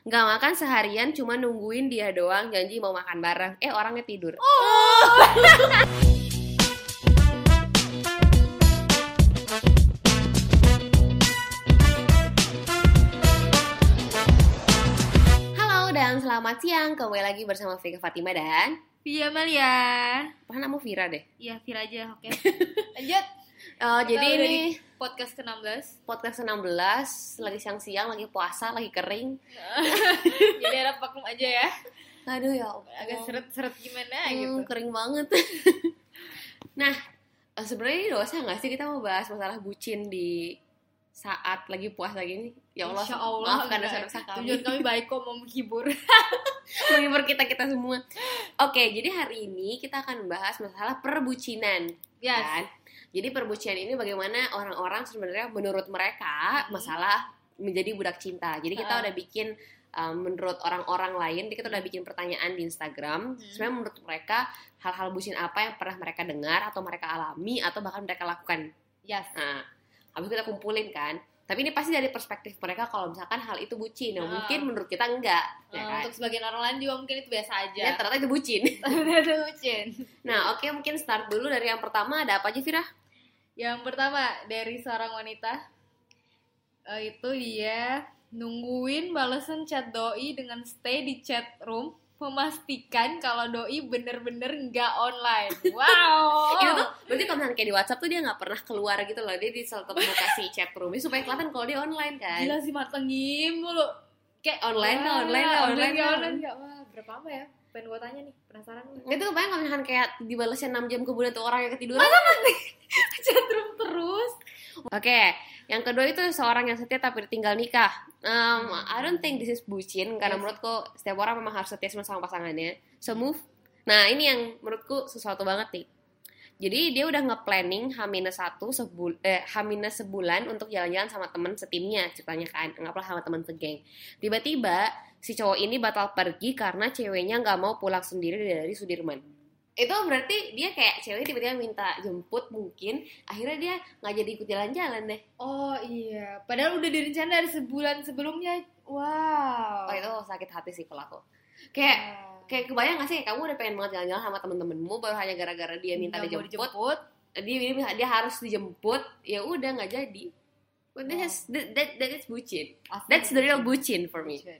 nggak makan seharian cuma nungguin dia doang janji mau makan bareng eh orangnya tidur halo dan selamat siang kembali lagi bersama Vika Fatima dan Via Malia. apa namamu Vira deh Iya, Vira aja, oke. Lanjut. Oh, jadi Kita ini podcast ke-16. podcast 16 lagi siang-siang lagi puasa lagi kering Jadi harap maklum aja ya. aduh ya Allah. Agak seret-seret gimana Hmm, gitu. kering banget. nah, eh, sebenarnya ini dosa nggak sih kita mau bahas masalah bucin di saat lagi puasa gini? Ya Allah, Insya Allah maafkan enggak. dosa-dosa kami. Tujuan kami baik kok mau menghibur. Menghibur kita kita semua. Oke, jadi hari ini kita akan membahas masalah perbucinan, Yes. kan? Jadi perbucinan ini bagaimana orang-orang sebenarnya menurut mereka Hmm. masalah menjadi budak cinta. Jadi kita Ah. udah bikin um, menurut orang-orang lain, kita udah bikin pertanyaan di Instagram. Hmm. Sebenarnya menurut mereka hal-hal bucin apa yang pernah mereka dengar atau mereka alami atau bahkan mereka lakukan. Yes. Nah, habis kita kumpulin kan. Tapi ini pasti dari perspektif mereka kalau misalkan hal itu bucin, yang Ah. mungkin menurut kita enggak, ya Eh, kan? Untuk sebagian orang lain juga mungkin itu biasa aja. Ya, ternyata itu bucin. Itu bucin. Nah, oke mungkin start dulu dari yang pertama ada apa aja Vira? Yang pertama dari seorang wanita eh, itu dia nungguin balasan chat doi dengan stay di chat room memastikan kalau doi bener-bener nggak online. Wow. Itu tuh berarti kalau misalnya kayak di WhatsApp tuh dia nggak pernah keluar gitu loh. Dia di mau kasih chat room ini supaya kelihatan kalau dia online kan. Gila sih matengin mulu. Kayak Online lah, online lah, online online, lah. online nggak? Wah, berapa lama ya? Pengen gue tanya nih, penasaran gue. Itu kebayang kalau misalkan kayak dibalasnya 6 jam kemudian tuh orang yang ketiduran. chat room terus. Oke, yang kedua itu seorang yang setia tapi ditinggal nikah. Um, I don't think this is bucin karena Yes. menurutku setiap orang memang harus setia sama pasangannya. So move. Nah ini yang menurutku sesuatu banget nih. Jadi dia udah nge-planning H-1 sebul eh, H- sebulan untuk jalan-jalan sama temen setimnya ceritanya kan. Anggaplah sama temen segeng. Tiba-tiba si cowok ini batal pergi karena ceweknya nggak mau pulang sendiri dari Sudirman. Itu berarti dia kayak cewek tiba-tiba minta jemput mungkin. Akhirnya dia nggak jadi ikut jalan-jalan deh. Oh iya, padahal udah direncana dari sebulan sebelumnya. Wow. Oh itu sakit hati sih kalau aku. Kayak Wow. kayak kebayang gak sih kamu udah pengen banget jalan-jalan sama temen-temenmu baru hanya gara-gara dia minta Nggak mau dijemput, dia, dia dia harus dijemput, ya udah nggak jadi. But that, is, that, that, that is bucin. That's the real bucin for me. Bucin.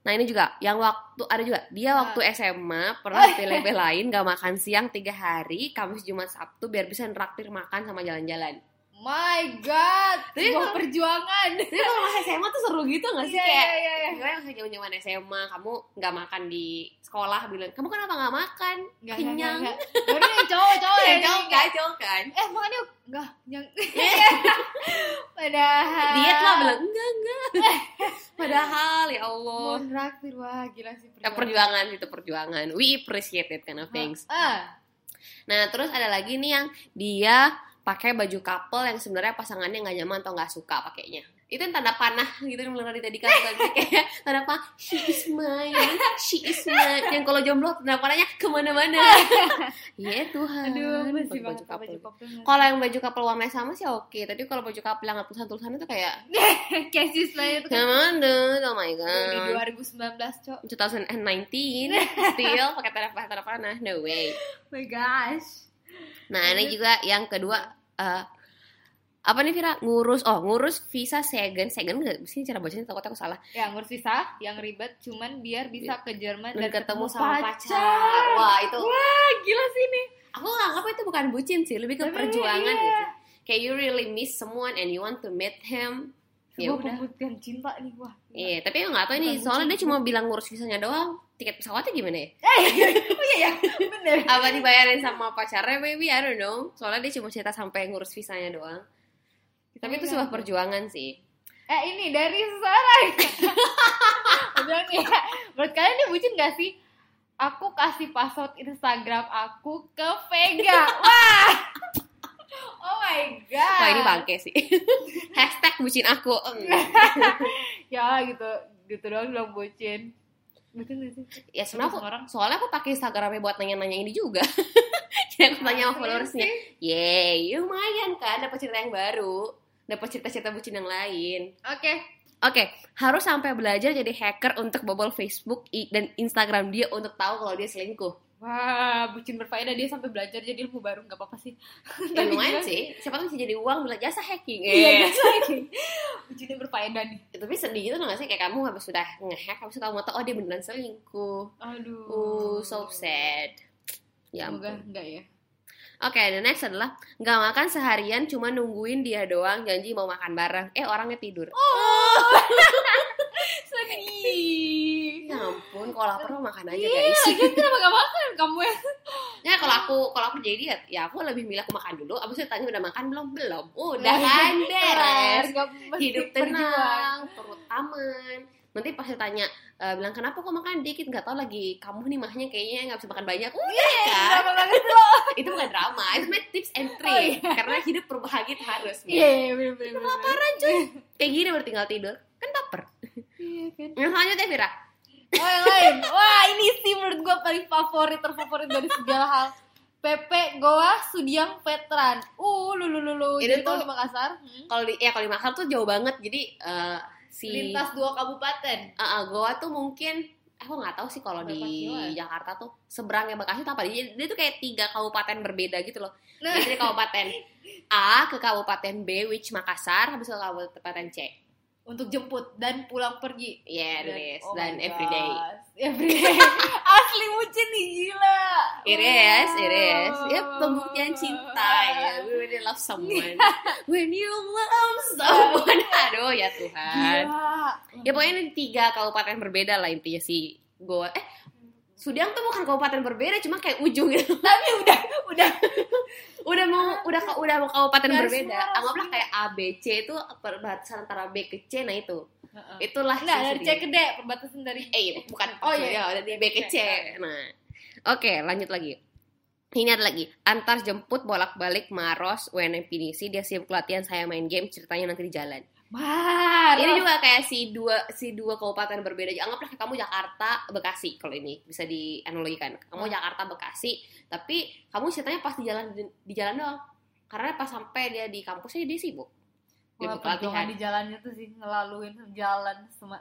Nah ini juga yang waktu ada juga dia Ah. waktu SMA pernah bela-belain gak makan siang tiga hari, Kamis Jumat Sabtu biar bisa neraktir makan sama jalan-jalan. My God, Tapi sebuah perjuangan. Tapi kalau masih SMA tuh seru gitu gak sih Iya, kayak iya, iya, iya. Gimana masih zaman SMA kamu nggak makan di sekolah bilang kamu kenapa nggak makan Nggak, kenyang nggak, nggak, nggak. Baru yang cowok, cowok ya yang jauh kan jauh kan Eh, makan yuk. Enggak, yang Padahal diet lah bilang enggak enggak padahal ya Allah. Mau neraktir, wah gila sih Ya, perjuangan itu perjuangan. We appreciate that kind of things. Ah, nah terus ada lagi nih yang dia pakai baju couple yang sebenarnya pasangannya nggak nyaman atau nggak suka pakainya itu yang tanda panah gitu yang tadi tadi kan kayak tanda panah she is mine she is mine yang kalau jomblo tanda panahnya ke mana-mana ya Tuhan aduh, baju couple. Kalau yang baju couple warnanya sama sih oke, tapi kalau baju couple yang ada tulisan-tulisannya tuh kayak Cases lah itu kan. Gimana? Oh my Di god. 2019, Cok. 2019 still pakai tanda panah tanda panah. No way. Oh my gosh. Nah, ini juga yang kedua eh apa nih Vira? Ngurus oh, ngurus visa Schengen. Schengen enggak sih cara bacanya takut aku salah. Ya, ngurus visa yang ribet cuman biar bisa ke Jerman Dan dan, ketemu sama pacar. Wah, itu Wah, gila sih ini. aku nganggap itu bukan bucin sih, lebih ke Tapi perjuangan iya. gitu. Kayak you really miss someone and you want to meet him. Ya udah. pembuktian cinta nih, wah. Iya, tapi aku nggak tahu ini Bukan soalnya dia cuma bilang ngurus visanya doang. Tiket pesawatnya gimana ya? oh iya ya, bener. Apa dibayarin sama pacarnya maybe I don't know. Soalnya dia cuma cerita sampai ngurus visanya doang. Tapi itu sebuah perjuangan sih. Eh ini dari seseorang. Bilang ya, menurut kalian dia bucin gak sih? Aku kasih password Instagram aku ke Vega. Wah. Oh my god. Wah ini bangke sih. Hashtag bucin aku. Ya gitu, gitu doang bilang bucin. Bucin gak sih? ya sebenarnya aku, orang. soalnya aku pakai Instagramnya buat nanya-nanya ini juga. Jadi aku tanya sama followersnya. Yeay, lumayan kan dapat cerita yang baru. Dapat cerita-cerita bucin yang lain. Oke, Oke, harus sampai belajar jadi hacker untuk bobol Facebook dan Instagram dia untuk tahu kalau dia selingkuh. Wah, bucin berfaedah dia sampai belajar jadi ilmu baru nggak apa-apa sih. Ya lumayan sih. Siapa tahu bisa jadi uang bila jasa hacking. Iya, Eh. biasa lagi. Bucinnya berfaedah nih. Tapi sedih gitu nggak sih kayak kamu habis sudah ngehack habis itu kamu tahu oh dia beneran selingkuh. Aduh. Uh, so sad. Ya Semoga enggak ya. Oke, the next adalah nggak makan seharian cuma nungguin dia doang janji mau makan bareng. Eh orangnya tidur. Oh. Sedih. Ya ampun, kalau lapar mah makan aja Iya, guys. lagian kenapa gak makan kamu ya? Ya kalau aku kalau aku jadi diet, ya aku lebih milih aku makan dulu. Abis itu tanya udah makan belum? Belum. Udah kan beres. Hidup tenang, perut aman. Nanti pas ditanya, e, bilang kenapa kok makan dikit? Gak tau lagi kamu nih mahnya kayaknya nggak bisa makan banyak. Udah kan? Drama banget loh. Itu drama, itu mah tips and Oh, trick. iya. Karena hidup berbahagia harus. Iya, iya, bener bener. bener. Kelaparan cuy. Kayak gini baru tinggal tidur. Kan baper. Iya kan. Yang selanjutnya Vira. Oh yang lain. Wah ini sih menurut gue paling favorit terfavorit dari segala hal. Pepe Goa Sudiang Veteran. Uh, lu lu lu lu. Ini Jadi tuh- kalau di Makassar, hmm, Kalau di ya kalau di Makassar tuh jauh banget. Jadi eh, si lintas dua kabupaten. Ah, ah, Goa tuh mungkin aku nggak tahu sih kalau di kilo ya? Jakarta tuh seberangnya Bekasi tuh apa dia, dia tuh kayak tiga kabupaten berbeda gitu loh Nah. jadi dari kabupaten A ke kabupaten B which Makassar habis ke kabupaten C Untuk jemput dan pulang pergi. yeah it is oh dan everyday. Everyday. Asli bucin nih gila. it is it is Wow. ya pembuktian cinta ya we really love someone when you love someone aduh ya Tuhan Gila. ya pokoknya ini tiga kabupaten berbeda lah intinya si Goa eh Sudiang tuh bukan kabupaten berbeda cuma kayak ujung gitu. Tapi udah udah udah mau udah udah mau kabupaten Garis berbeda. anggaplah kayak A B C itu perbatasan antara B ke C nah itu. Itulah Nah, dari C ke D perbatasan dari eh iya, bukan Oh, iya. ya dari B ke C. Nah oke lanjut lagi. Ini ada lagi. Antar jemput bolak balik Maros UNM Pinisi dia sibuk latihan saya main game ceritanya nanti di jalan Mar. ini juga kayak si dua si dua kabupaten berbeda. Anggaplah kamu Jakarta Bekasi. Kalau ini bisa dianalogikan. Kamu Hmm. Jakarta Bekasi. Tapi kamu ceritanya pas di jalan di, di jalan doang. Karena pas sampai dia di kampusnya dia sibuk. Wah, di jalannya tuh sih. Ngelaluin jalan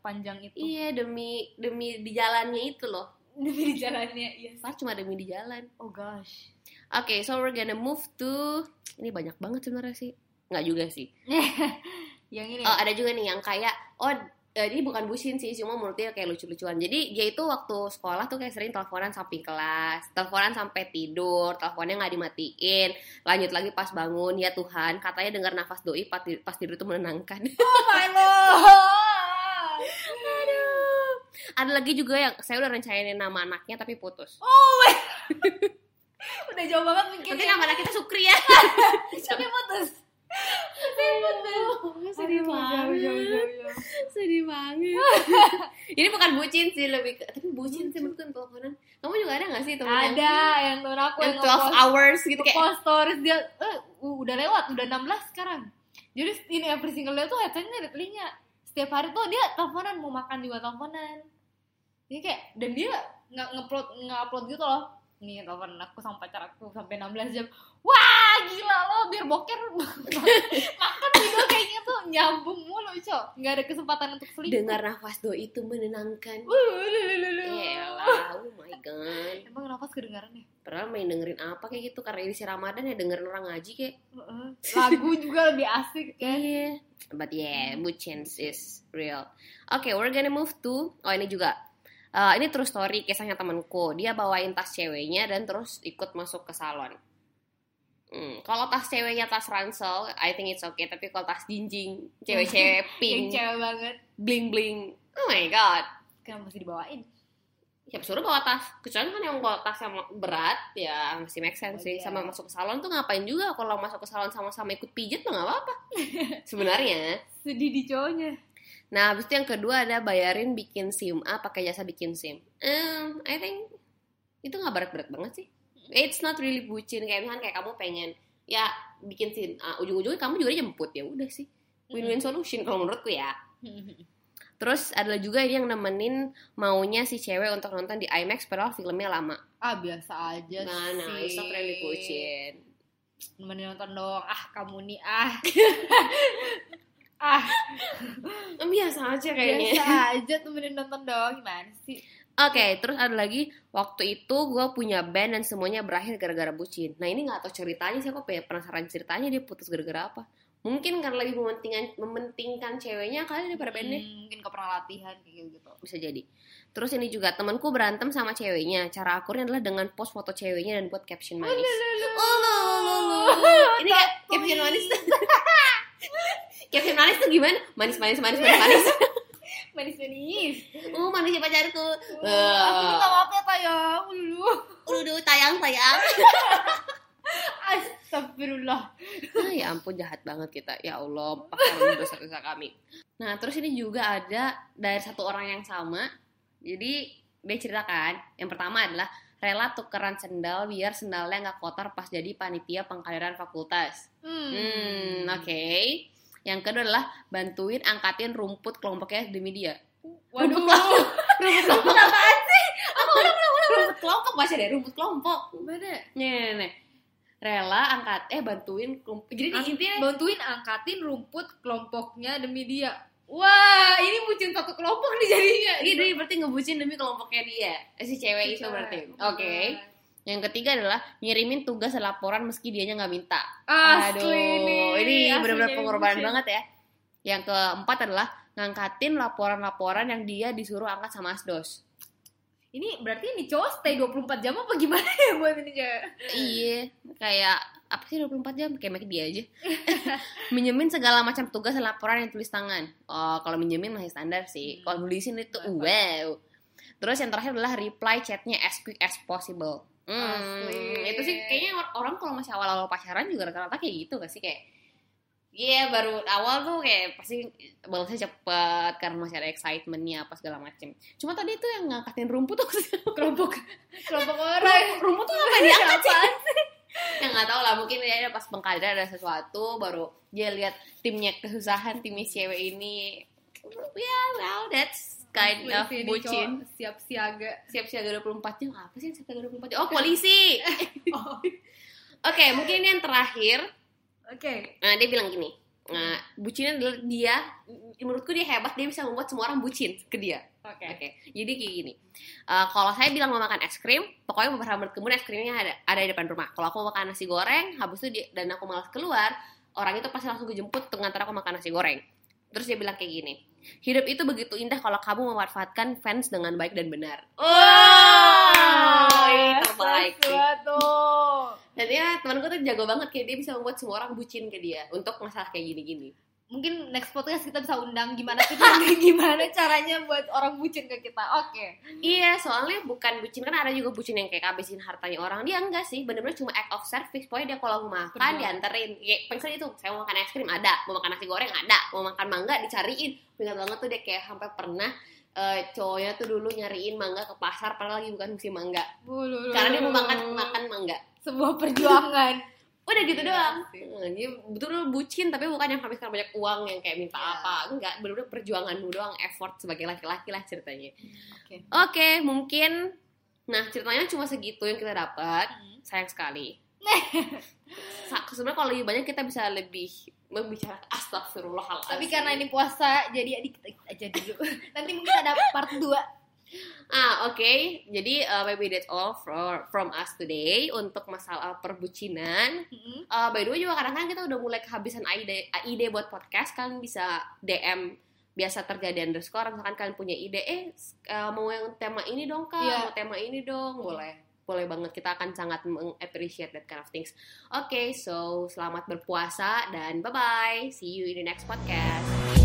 panjang itu. iya demi demi di jalannya itu loh. Demi di jalannya, iya. pas cuma demi di jalan. Oh gosh. oke so we're gonna move to ini banyak banget sebenarnya sih. Nggak juga sih Yang ini. Oh, ada juga nih yang kayak oh eh, ini bukan bucin sih, cuma menurut dia kayak lucu-lucuan. Jadi dia itu waktu sekolah tuh kayak sering teleponan samping kelas, teleponan sampai tidur, teleponnya nggak dimatiin, lanjut lagi pas bangun, ya Tuhan, katanya dengar nafas doi pas, ti- pas tidur itu menenangkan. oh my lord. Aduh. Ada lagi juga yang saya udah rencanain nama anaknya tapi putus. Oh my. Udah jauh banget mikirnya. nama anak kita Sukri ya. Tapi putus. Tapi putus. Sedih banget. Sedih banget. ini bukan bucin sih lebih ke, tapi bucin sih menurutku teleponan. Kamu juga ada gak sih temen yang Ada yang temen aku yang yang 12 ngepost hours gitu kayak post stories dia eh, udah lewat udah 16 sekarang jadi ini every single day tuh headsetnya di telinga setiap hari tuh dia teleponan mau makan juga teleponan jadi kayak dan dia nggak ngupload nggak upload gitu loh nih telepon aku sama pacar aku sampai 16 jam wah gila lo biar boker makan video kayak gitu nyambung mulu cok nggak ada kesempatan untuk selingkuh dengar nafas doi itu menenangkan. Uh. Yalah, oh my god. emang nafas kedengaran ya Padahal main dengerin apa kayak gitu karena edisi Ramadan ya dengerin orang ngaji kayak. Lagu juga lebih asik kan Iya. But yeah, bucin is real. Oke, we're gonna move to oh ini juga. Eh, ini true story kisahnya temanku. Dia bawain tas ceweknya dan terus ikut masuk ke salon. Hmm, kalau tas ceweknya tas ransel, I think it's okay. Tapi kalau tas jinjing, cewek-cewek pink, cewek banget bling bling, oh my god. kan masih dibawain siapa suruh bawa tas kecuali kan yang bawa tas yang berat ya masih make sense Oh, sih iya. sama masuk ke salon tuh ngapain juga kalau masuk ke salon sama-sama ikut pijat mah nggak apa-apa sebenarnya sedih di cowoknya nah habis itu yang kedua ada bayarin bikin sim A pakai jasa bikin sim. Um, I think itu nggak berat-berat banget sih. It's not really bucin. Kayak misalkan kayak kamu pengen ya bikin sim A. Ujung-ujungnya kamu juga jemput ya udah sih. Win-win solution kalau menurutku ya. Terus ada juga yang nemenin maunya si cewek untuk nonton di IMAX padahal filmnya lama. ah biasa aja Nah, nah, sih. it's not really bucin. nemenin nonton dong ah kamu nih ah ah biasa aja kayaknya biasa aja temenin nonton doang gimana sih Oke, terus ada lagi waktu itu gue punya band dan semuanya berakhir gara-gara bucin. Nah ini nggak tahu ceritanya sih, aku pengen penasaran ceritanya dia putus gara-gara apa. Mungkin karena lebih mementingkan mementingkan ceweknya kali daripada bandnya. Hmm, mungkin kau pernah latihan kayak gitu Bisa jadi. Terus ini juga temanku berantem sama ceweknya. Cara akurnya adalah dengan post foto ceweknya dan buat caption manis. Oh, lo, lo, lo. Ini kayak caption manis. caption manis tuh gimana? Manis, manis, manis, manis, manis. manis manis Uh, manisnya pacarku. aku minta maaf ya tayang dulu Udah, tayang, tayang. Astagfirullah Ah, ya ampun jahat banget kita. Ya Allah, pakai dosa-dosa kami. Nah, terus ini juga ada dari satu orang yang sama. Jadi dia ceritakan, yang pertama adalah rela tukeran sendal biar sendalnya nggak kotor pas jadi panitia pengkaderan fakultas. hmm, Hmm, oke. Yang kedua adalah bantuin angkatin rumput kelompoknya demi dia. waduh Rumput kelompok. rumput kelompok apaan sih? Apa udah udah udah rumput kelompok masih ada rumput kelompok. mana Nih, nih, nih. Rela angkat eh bantuin kelompok. Jadi Ang- intinya bantuin angkatin rumput kelompoknya demi dia wah ini bucin satu kelompok nih jadinya dia berarti ngebucin demi kelompoknya dia. Eh, si cewek itu berarti. Oke. Yang ketiga adalah ngirimin tugas laporan meski dianya nggak minta. asli nih ini benar-benar pengorbanan banget ya. Yang keempat adalah ngangkatin laporan-laporan yang dia disuruh angkat sama asdos. ini berarti ini cowok stay 24 jam apa gimana ya buat ini cewek iya, kayak apa sih 24 jam kayak make dia aja. Minjemin segala macam tugas dan laporan yang tulis tangan. Oh, kalau minjemin masih standar sih. Hmm. Kalau nulisin itu wow. Terus yang terakhir adalah reply chatnya as quick as possible. Hmm, Asli. itu sih kayaknya or- orang kalau masih awal-awal pacaran juga rata-rata kayak gitu gak sih kayak Iya baru awal tuh kayak pasti balasnya cepet karena masih ada excitementnya apa segala macem. Cuma tadi tuh yang ngangkatin rumput tuh kelompok kelompok orang rumput tuh apa diangkat sih? ya nggak tahu lah mungkin dia pas pengkaderan ada sesuatu baru dia lihat timnya kesusahan timnya cewek ini ya well that's kind of bucin. siap siaga. Siap siaga 24 jam apa sih siap siaga 24 jam oh polisi. Oh. oke mungkin ini yang terakhir. Oke. Nah dia bilang gini. Nah bucinnya adalah dia menurutku dia hebat dia bisa membuat semua orang bucin ke dia. Oke. Oke, jadi kayak gini. Eh, kalau saya bilang mau makan es krim, pokoknya beberapa menit kemudian es krimnya ada ada di depan rumah. Kalau aku mau makan nasi goreng, habis itu dia, dan aku malas keluar, orang itu pasti langsung kejemput untuk ngantar aku makan nasi goreng. Terus dia bilang kayak gini, hidup itu begitu indah kalau kamu memanfaatkan fans dengan baik dan benar. Oh, ini terbaik sih. Dan dia temanku tuh jago banget kayak dia bisa membuat semua orang bucin ke dia untuk masalah kayak gini-gini. Mungkin next podcast kita bisa undang gimana sih gimana caranya buat orang bucin ke kita oke Iya, soalnya bukan bucin kan ada juga bucin yang kayak habisin hartanya orang. Dia enggak sih, bener-bener cuma act of service. Pokoknya dia kalau mau makan Berjuang. dianterin. Kayak misalnya itu, saya mau makan es krim ada, mau makan nasi goreng ada, mau makan mangga dicariin. Ingat banget tuh dia kayak sampai pernah eh, cowoknya tuh dulu nyariin mangga ke pasar padahal lagi bukan musim mangga. Karena dia mau makan makan mangga. sebuah perjuangan Udah gitu doang. sih. Hmm, Dia betul bucin tapi bukan yang habiskan banyak uang yang kayak minta Iya. apa. Enggak, bener-bener perjuanganmu doang, effort sebagai laki-laki lah ceritanya. oke Oke, mungkin nah ceritanya cuma segitu yang kita dapat. Hmm. Sayang sekali. Sebenarnya kalau lebih banyak kita bisa lebih membicarakan astagfirullahaladzim. tapi karena ini puasa jadi dikit aja dulu nanti mungkin ada part 2 Ah, oke. Jadi uh, maybe that's all for, from us today untuk masalah perbucinan. Uh, by the way juga kadang-kadang kita udah mulai kehabisan ide ide buat podcast. Kalian bisa DM biasa terjadi underscore. Misalkan kalian punya ide eh uh, mau yang tema ini dong kak. Iya. mau tema ini dong. Boleh. Boleh banget. Kita akan sangat meng-appreciate that kind of things. Oke so selamat berpuasa dan bye bye see you in the next podcast